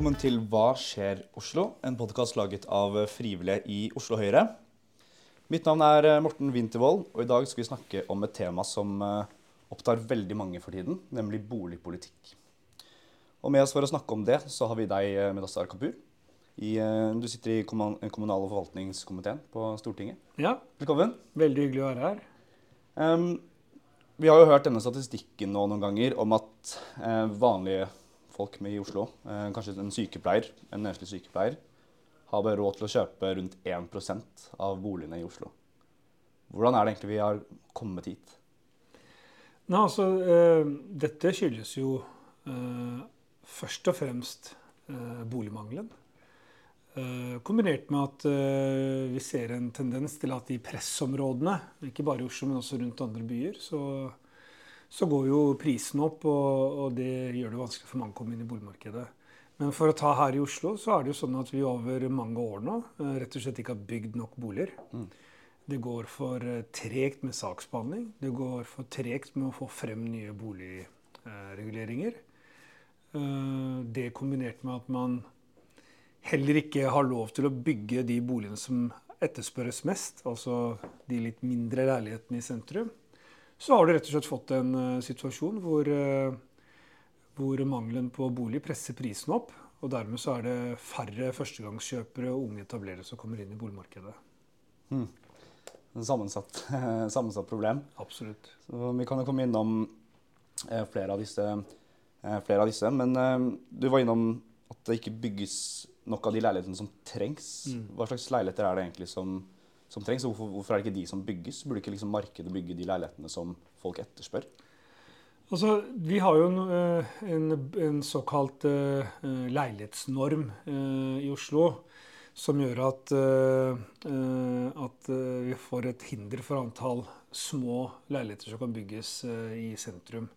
Velkommen til Hva skjer Oslo? En podkast laget av frivillige i Oslo Høyre. Mitt navn er eh, Morten Wintervold, og i dag skal vi snakke om et tema som eh, opptar veldig mange for tiden, nemlig boligpolitikk. Og med oss for å snakke om det, så har vi deg, eh, Medassar Kapur. I, du sitter i kommunal- og forvaltningskomiteen på Stortinget. Ja. Velkommen. Veldig hyggelig å være her. Um, vi har jo hørt denne statistikken nå noen ganger om at eh, vanlige folk med i Oslo, eh, kanskje en sykepleier, en enslig sykepleier, har bare råd til å kjøpe rundt 1% av boligene i Oslo. Hvordan er det egentlig vi har kommet hit? Nei, altså, eh, dette skyldes jo eh, først og fremst eh, boligmangelen. Kombinert med at vi ser en tendens til at i pressområdene, ikke bare i Oslo, men også rundt andre byer, så, så går jo prisen opp, og, og, det gjør det vanskelig for mange å komme inn i boligmarkedet. Men for å ta her i Oslo, så er det jo sånn at vi over mange år nå uh, rett og slett ikke har bygd nok boliger. Mm. Det går for uh, tregt med saksbehandling. Det går for tregt med å få frem nye boligreguleringer. det kombinert med at man heller ikke har lov til å bygge de boligene som etterspørres mest, altså de litt mindre leilighetene i sentrum, så har du rett og slett fått en uh, situasjon hvor, uh, hvor, mangelen på bolig presser prisen opp. Og dermed så er det færre førstegangskjøpere og unge etablerere som kommer inn i boligmarkedet. Hmm. Sammensatt, sammensatt, problem. Absolutt. Så vi kan jo komme innom eh, flere, av disse, eh, flere av disse. Men eh, du var innom at det ikke bygges nok av de leilighetene som trengs. Mm. Hva slags leiligheter er det egentlig som, som trengs, hvorfor, hvorfor, er det ikke de som bygges? Burde ikke liksom markedet bygge de leilighetene som folk etterspør? Altså, Vi har jo en, eh, en, en såkalt uh, leilighetsnorm uh, i Oslo som gjør at, uh, at vi får et hinder for antall små leiligheter som kan bygges i sentrum.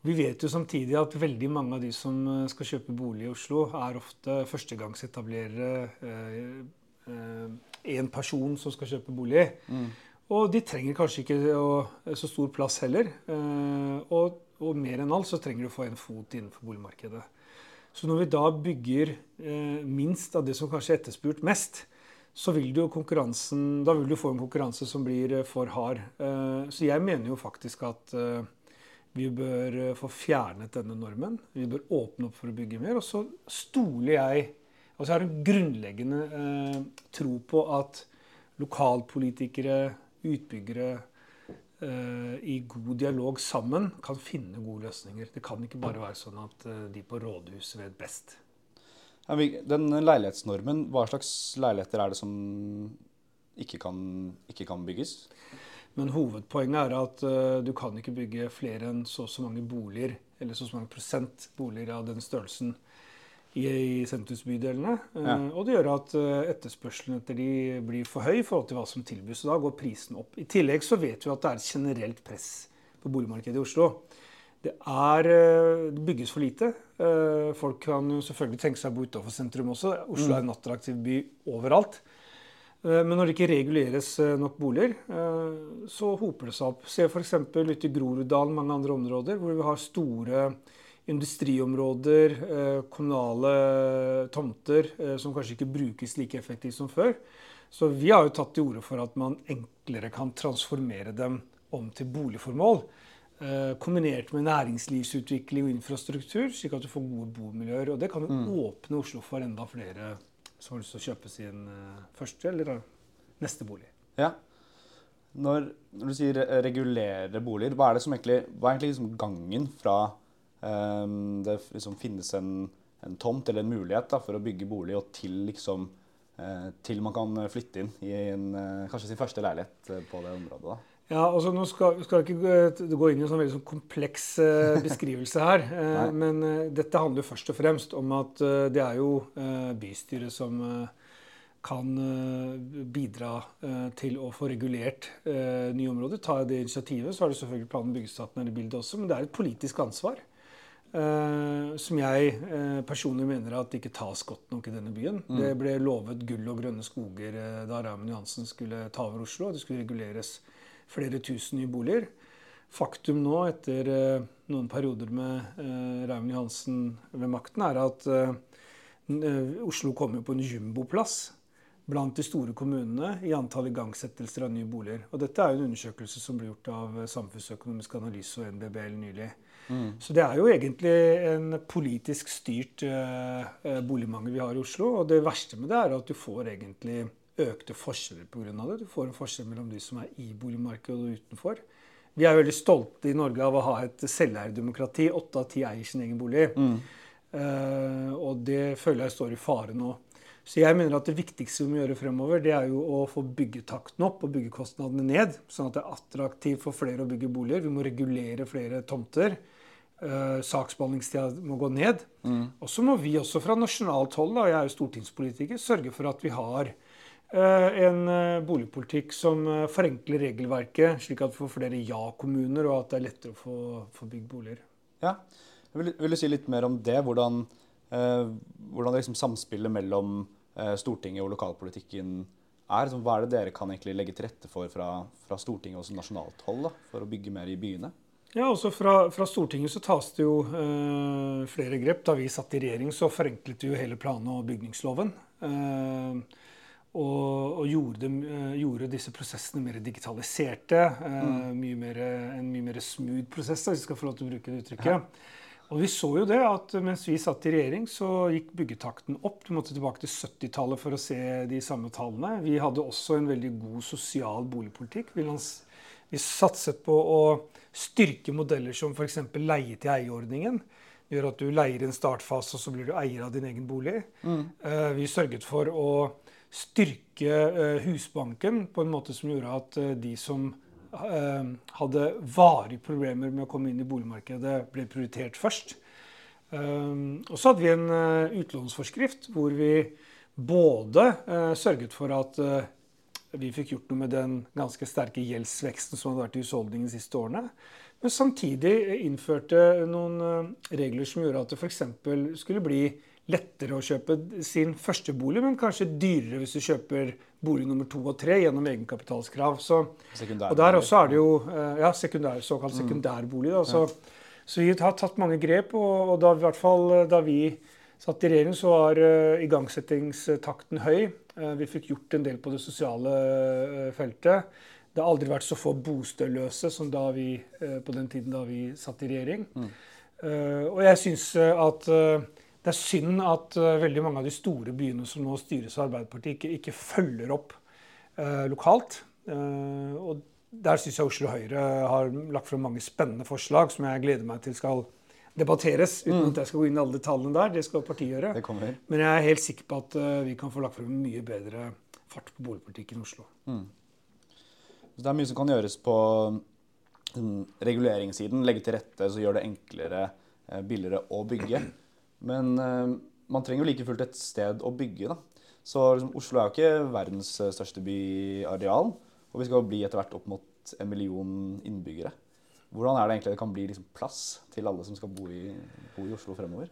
Vi vet jo samtidig at veldig mange av de som skal kjøpe bolig i Oslo, er ofte førstegangsetablerere. Én eh, person som skal kjøpe bolig. Mm. Og de trenger kanskje ikke så stor plass heller. Eh, og, og, mer enn alt så trenger du å få en fot innenfor boligmarkedet. Så når vi da bygger minst av det som kanskje er etterspurt mest, så vil du, da vil du få en konkurranse som blir for hard. Så jeg mener jo faktisk at vi bør eh, få fjernet denne normen. Vi bør åpne opp for å bygge mer. Og så stoler jeg Altså så har en grunnleggende eh, tro på at lokalpolitikere, utbyggere eh, i god dialog sammen kan finne gode løsninger. Det kan ikke bare være sånn at eh, de på rådhuset vet best. Den leilighetsnormen, hva slags leiligheter er det som ikke kan, ikke kan bygges? Men hovedpoenget er at uh, du kan ikke bygge flere enn så og så mange boliger, eller så og så mange prosent boliger av den størrelsen i, i sentrumsbydelene. Uh, ja. Og det gjør at uh, etterspørselen etter de blir for høy i forhold til hva som tilbys. Så da går prisen opp. I tillegg så vet vi at det er et generelt press på boligmarkedet i Oslo. Det, er, det bygges for lite. Folk kan jo selvfølgelig tenke seg å bo utenfor sentrum også. Oslo er en attraktiv by overalt. Eh, men når det ikke reguleres eh, nok boliger, eh, så hoper det seg opp. Se f.eks. ute i Groruddalen, mange andre områder, hvor vi har store industriområder, kommunale tomter som kanskje ikke brukes like effektivt som før. Så vi har jo tatt til orde for at man enklere kan transformere dem om til boligformål. Kombinert med næringslivsutvikling og infrastruktur, slik at du får gode bomiljøer. Og det kan jo mm. åpne Oslo for enda flere som har lyst til å kjøpe sin første eller neste bolig. Ja. Når, når, du sier regulere boliger, hva er det som egentlig, hva er egentlig liksom gangen fra det liksom finnes en, en, tomt eller en mulighet da, for å bygge bolig, og til, liksom, uh, til man kan flytte inn i en, uh, kanskje sin første leilighet på det området? da? Ja, altså Nå skal, skal jeg ikke gå inn i en sånn veldig sånn kompleks eh, beskrivelse her. Eh, men eh, dette handler først og fremst om at eh, det er jo eh, bystyret som eh, kan bidra til å få regulert nye områder. Ta det initiativet. Så har det selvfølgelig planen og er i bildet også, men det er et politisk ansvar. Som jeg personlig mener at ikke tas godt nok i denne byen. Mm. Det ble lovet gull og grønne skoger da Raymond Johansen skulle ta over Oslo. Det skulle reguleres flere tusen nye boliger. Faktum nå, etter eh, noen perioder med eh, Raymond Johansen ved makten, er at eh, Oslo kommer på en jumboplass blant de store kommunene i antall igangsettelser av nye boliger. Og dette er jo en undersøkelse som ble gjort av Samfunnsøkonomisk analyse og NBBL nylig. Mm. Så det er jo egentlig en politisk styrt eh, boligmangel vi har i Oslo. Og det verste med det er at du får egentlig økte forskjeller pga. det. Du får en forskjell mellom de som er i boligmarkedet og utenfor. Vi er veldig stolte i Norge av å ha et selveierdemokrati. Åtte av ti eier sin egen bolig. Mm. Uh, og det føler jeg står i fare nå. Så jeg mener at det viktigste vi må gjøre fremover, det er jo å få byggetakten opp og byggekostnadene ned. Sånn at det er attraktivt for flere å bygge boliger. Vi må regulere flere tomter. Uh, saksbehandlingstida må gå ned. Mm. Og så må vi også fra nasjonalt hold, da, jeg er jo stortingspolitiker, sørge for at vi har uh, en uh, boligpolitikk som forenkler regelverket, slik at vi får flere ja-kommuner, og at det er lettere å få, få bygd boliger. Ja, vil, vil, du si litt mer om det? Hvordan Eh, hvordan liksom samspillet mellom eh, Stortinget og lokalpolitikken er. Hva er det dere kan egentlig legge til rette for fra, fra Stortinget og nasjonalt hold da, for å bygge mer i byene? Ja, også fra, fra Stortinget så tas det jo eh, flere grep. Da vi satt i regjering, så forenklet vi jo hele plan- og bygningsloven. Eh, og, og gjorde, eh, gjorde, disse prosessene mer digitaliserte. Eh, mm. mye mer, en mye mer smooth prosess, hvis vi skal få lov til å bruke det uttrykket. Og vi så jo det at mens vi satt i regjering, så gikk byggetakten opp. Du måtte tilbake til 70-tallet for å se de samme tallene. Vi hadde også en veldig god sosial boligpolitikk. Vi, vi satset på å styrke modeller som f.eks. leie-til-eie-ordningen. Gjør at du leier en startfase, og så blir du eier av din egen bolig. Mm. Uh, vi sørget for å styrke uh, Husbanken på en måte som gjorde at uh, de som Eh, hadde varige problemer med å komme inn i boligmarkedet, ble prioritert først. Eh, og så hadde vi en eh, utlånsforskrift hvor vi både sørget for at vi fikk gjort noe med den ganske sterke gjeldsveksten som hadde vært i husholdningene de siste årene. Men samtidig innførte noen regler som gjorde at det f.eks. skulle bli lettere å kjøpe sin første bolig, men kanskje dyrere hvis du kjøper bolig nummer to og tre gjennom egenkapitalskrav. Så, og der også er det jo eh, ja, sekundær, såkalt sekundærbolig. Da, så, ja. så, vi har tatt mange grep, og, og da, i hvert fall eh, da vi satt i regjering, så var uh, igangsettingstakten høy. Uh, vi fikk gjort en del på det sosiale uh, feltet. Det har aldri vært så få bostedløse som da vi, på den tiden da vi satt i regjering. Mm. og jeg syns at det er synd at uh, veldig mange av de store byene som nå styres av Arbeiderpartiet, ikke, ikke følger opp uh, lokalt. Uh, og der syns jeg Oslo Høyre har lagt frem mange spennende forslag som jeg gleder meg til skal debatteres, uten mm. at jeg skal gå inn i alle detaljene der. Det skal partiet gjøre. Men jeg er helt sikker på at vi kan få lagt frem en mye bedre fart på boligpolitikken i Oslo. Mm. det er mye som kan gjøres på um, reguleringssiden. Legge til rette så gjør det enklere, billigere å bygge. Men uh, man trenger jo like fullt et sted å bygge. da. Så liksom, Oslo er jo ikke verdens eh, største by i areal. Og vi skal jo bli etter hvert opp mot en million innbyggere. Hvordan er det egentlig det kan bli liksom, plass til alle som skal bo i, bo i Oslo fremover?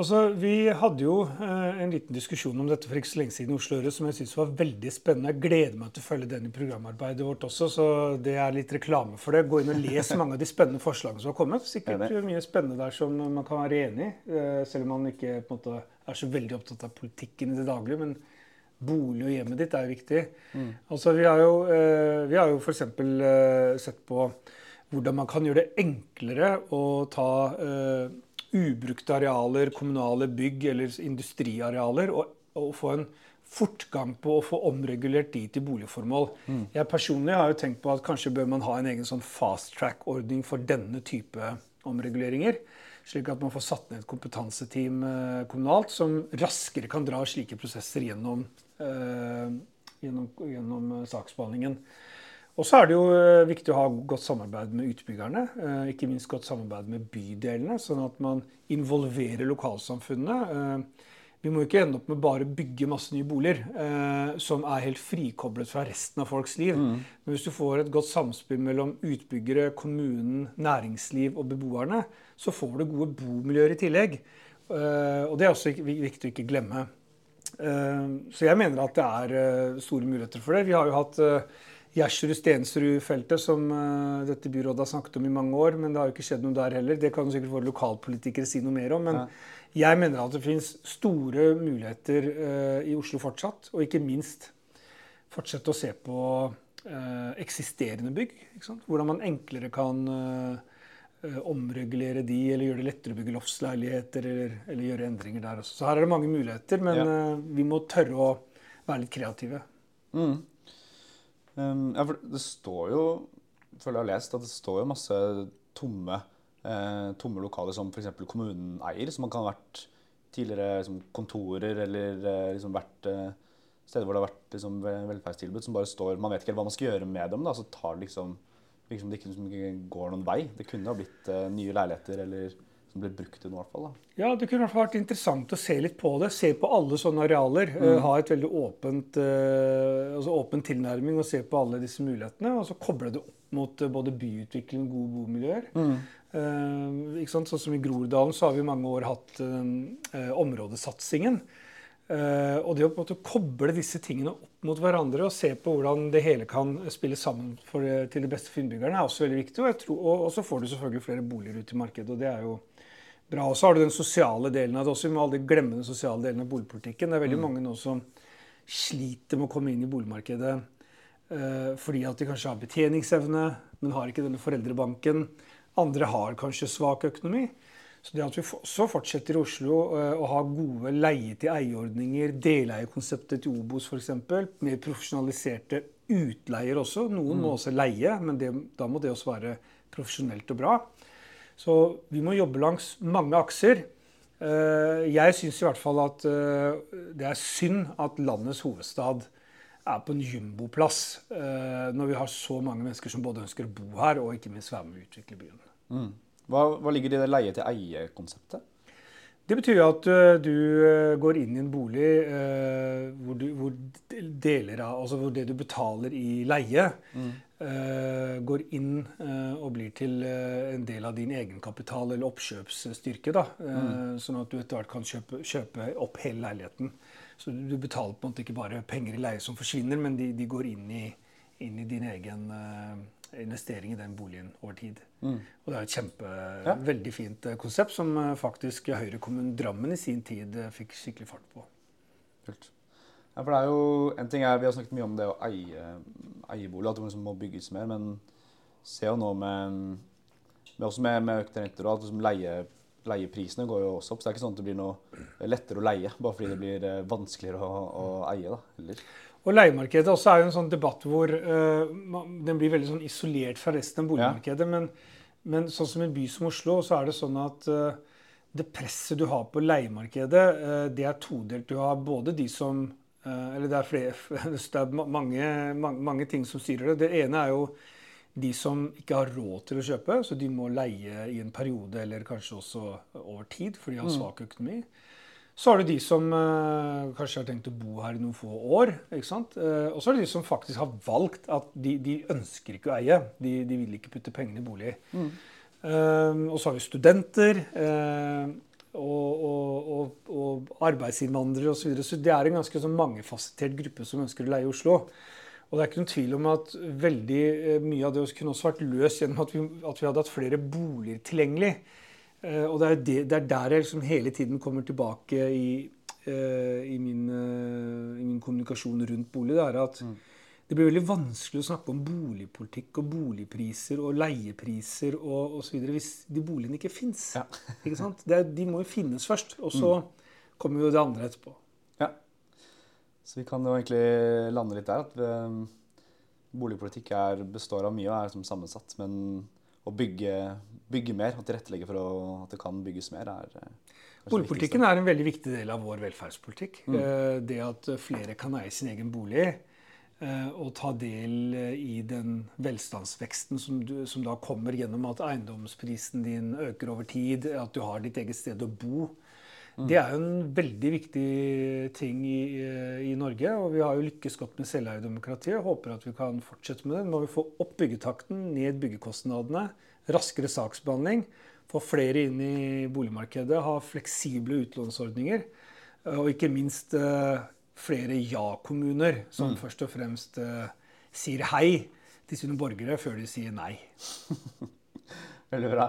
Altså, Vi hadde jo eh, en liten diskusjon om dette for ikke så lenge siden i Oslo Øre, som jeg synes var veldig spennende. Jeg gleder meg til å følge den i programarbeidet vårt også, så det er litt reklame for det. Gå inn og les mange av de spennende forslagene som har kommet. Sikkert mye spennende der som man kan være enig i, eh, selv om man ikke måte, er så veldig opptatt av politikken i det daglige. men Bolig og hjemmet ditt er jo viktig. Mm. Altså, Vi har jo, eh, vi har jo f.eks. Eh, sett på hvordan man kan gjøre det enklere å ta eh, ubrukte arealer, kommunale bygg eller industriarealer, og, og, få en fortgang på å få omregulert de til boligformål. Mm. Jeg personlig har jo tenkt på at kanskje bør man ha en egen sånn fast track-ordning for denne type omreguleringer. Slik at man får satt ned et kompetanseteam eh, kommunalt som raskere kan dra slike prosesser gjennom, eh, gjennom, gjennom eh, saksbehandlingen. Og så er det jo eh, viktig å ha godt samarbeid med utbyggerne. Eh, ikke minst godt samarbeid med bydelene, sånn at man involverer lokalsamfunnet. Eh, vi må ikke ende opp med bare å bygge masse nye boliger som er helt frikoblet fra resten av folks liv. Mm. Men hvis du får et godt samspill mellom utbyggere, kommunen, næringsliv og beboerne, så får du gode bomiljøer i tillegg. og det er også viktig å ikke glemme. så jeg mener at det er store muligheter for det. Vi har jo hatt Gjersrud-Stensrud-feltet, som uh, dette byrådet har snakket om i mange år. Men det har jo ikke skjedd noe der heller. Det kan sikkert våre lokalpolitikere si noe mer om. Men ja. jeg mener at det finnes store muligheter uh, i Oslo fortsatt. Og ikke minst fortsette å se på uh, eksisterende bygg. Hvordan man enklere kan omregulere de, eller gjøre det lettere å bygge loftsleiligheter, eller, eller, gjøre endringer der også. Så her er det mange muligheter, men ja. vi må tørre å være litt kreative. Mm. Um, ja, for det står jo føler jeg har lest at det står jo masse tomme, eh, tomme lokaler som f.eks. kommunen eier, som man kan ha vært tidligere liksom, kontorer eller eh, liksom vært eh, steder hvor det har vært liksom, velferdstilbud som bare står Man vet ikke helt hva man skal gjøre med dem. da, Så tar det liksom, liksom det ikke, går noen vei. Det kunne ha blitt eh, nye leiligheter eller som ble brukt til noe. i hvert fall. Da. Ja, Det kunne hvert fall vært interessant å se litt på det. Se på alle sånne arealer. Mm. Uh, ha et veldig åpent, uh, altså åpen tilnærming og se på alle disse mulighetene. Og så koble det opp mot uh, både byutvikling og gode bomiljøer. Mm. ikke sant? Sånn som I Groruddalen så har vi i mange år hatt områdesatsingen. og det å på en måte koble disse tingene opp mot hverandre og se på hvordan det hele kan spille sammen for, til det beste for innbyggerne, er også veldig viktig. Og, tror, og, og så får du selvfølgelig flere boliger ut i markedet. og det er jo bra. Og så har du den sosiale delen av det også. Vi må aldri glemme den sosiale delen av boligpolitikken. Det er veldig mm. mange nå som sliter med å komme inn i boligmarkedet uh, fordi at de kanskje har betjeningsevne, men har ikke denne foreldrebanken. Andre har kanskje svak økonomi. Så det at vi også fortsetter i Oslo uh, å ha gode leie-til-eie-ordninger, deleierkonseptet til Obos f.eks., mer profesjonaliserte utleier også. Noen mm. må også leie, men det, da må det også være profesjonelt og bra. Så vi må jobbe langs mange akser. Eh, jeg syns i hvert fall at eh, det er synd at landets hovedstad er på en jumboplass eh, når vi har så mange mennesker som både ønsker å bo her og ikke minst være med å utvikle byen. Mm. Hva, hva, ligger i det leie-til-eie-konseptet? Det betyr at du går inn i en bolig hvor, du, hvor, deler av, altså hvor det du betaler i leie, mm. Uh, går inn uh, og blir til uh, en del av din egenkapital eller oppkjøpsstyrke. da, mm. Sånn at du etter hvert kan kjøpe, kjøpe, opp hele leiligheten. Så du, betaler på en måte ikke bare penger i leie som forsvinner, men de, de går inn i, inn i, din egen investering i den boligen over tid. Mm. Og det er et kjempe, ja. veldig fint konsept som faktisk Høyre kommune Drammen i sin tid fikk skikkelig fart på. Kult. Ja, for det er jo, en ting er, Vi har snakket mye om det å eie, eie bolig, at det liksom må bygges mer. Men se jo nå med, med også med, med økte renter og alt, liksom leie, leieprisene går jo også opp. Så det er ikke sånn at det blir noe lettere å leie bare fordi det blir eh, vanskeligere å, å eie. da, heller. Og Leiemarkedet også er jo en sånn debatt hvor uh, den blir veldig sånn isolert fra resten av boligmarkedet. Ja. Men, men, sånn som i en by som Oslo, så er det sånn at uh, det presset du har på leiemarkedet, uh, det er todelt. Du har både de som eller det er, flere, det er mange, mange, mange, ting som styrer det. Det ene er jo de som ikke har råd til å kjøpe, så de må leie i en periode eller kanskje også over tid, for de har mm. svak økonomi. Så har du de som uh, kanskje har tenkt å bo her i noen få år. ikke sant? Uh, og så er det de som faktisk har valgt at de, de ønsker ikke å eie. De, de, vil ikke putte pengene i bolig. Mm. Uh, og så har vi studenter og, og, og, og arbeidsinnvandrere osv. Så, videre. så det er en ganske sånn mangefasettert gruppe som ønsker å leie i Oslo. Og det er ikke noen tvil om at veldig eh, mye av det kunne også vært løst gjennom at vi, at vi hadde hatt flere boliger tilgjengelig. Eh, og det er, det, det er der jeg liksom hele tiden kommer tilbake i, eh, i, min, i min, kommunikasjon rundt bolig. Det er at mm det blir veldig vanskelig å snakke om boligpolitikk og boligpriser og leiepriser og osv. hvis de boligene ikke fins. Ja. de må jo finnes først, og så mm. kommer jo det andre etterpå. Ja. Så vi kan jo egentlig lande litt der. at vi, um, Boligpolitikk er, består av mye og er som sammensatt. Men å bygge, bygge mer og tilrettelegge for å, at det kan bygges mer, er eh, Boligpolitikken er en veldig viktig del av vår velferdspolitikk. Mm. Eh, det at flere kan eie sin egen bolig og eh, ta del eh, i den velstandsveksten som, du, som, da kommer gjennom at eiendomsprisen din øker over tid, at du har ditt eget sted å bo. Mm. Det er jo en veldig viktig ting i, eh, i, Norge. Og vi har jo lykkes godt med selveierdemokratiet. Håper at vi kan fortsette med det. Nå må vi få opp byggetakten, ned byggekostnadene, raskere saksbehandling. Få flere inn i boligmarkedet, ha fleksible utlånsordninger. Og ikke minst flere ja-kommuner, som mm. først og fremst uh, sier hei til sine borgere før de sier nei. Veldig bra.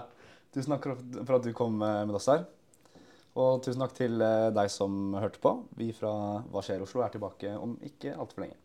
Tusen takk for at du kom eh, med oss her. Og tusen takk til eh, deg som hørte på. Vi fra Hva skjer Oslo er tilbake om ikke altfor lenge.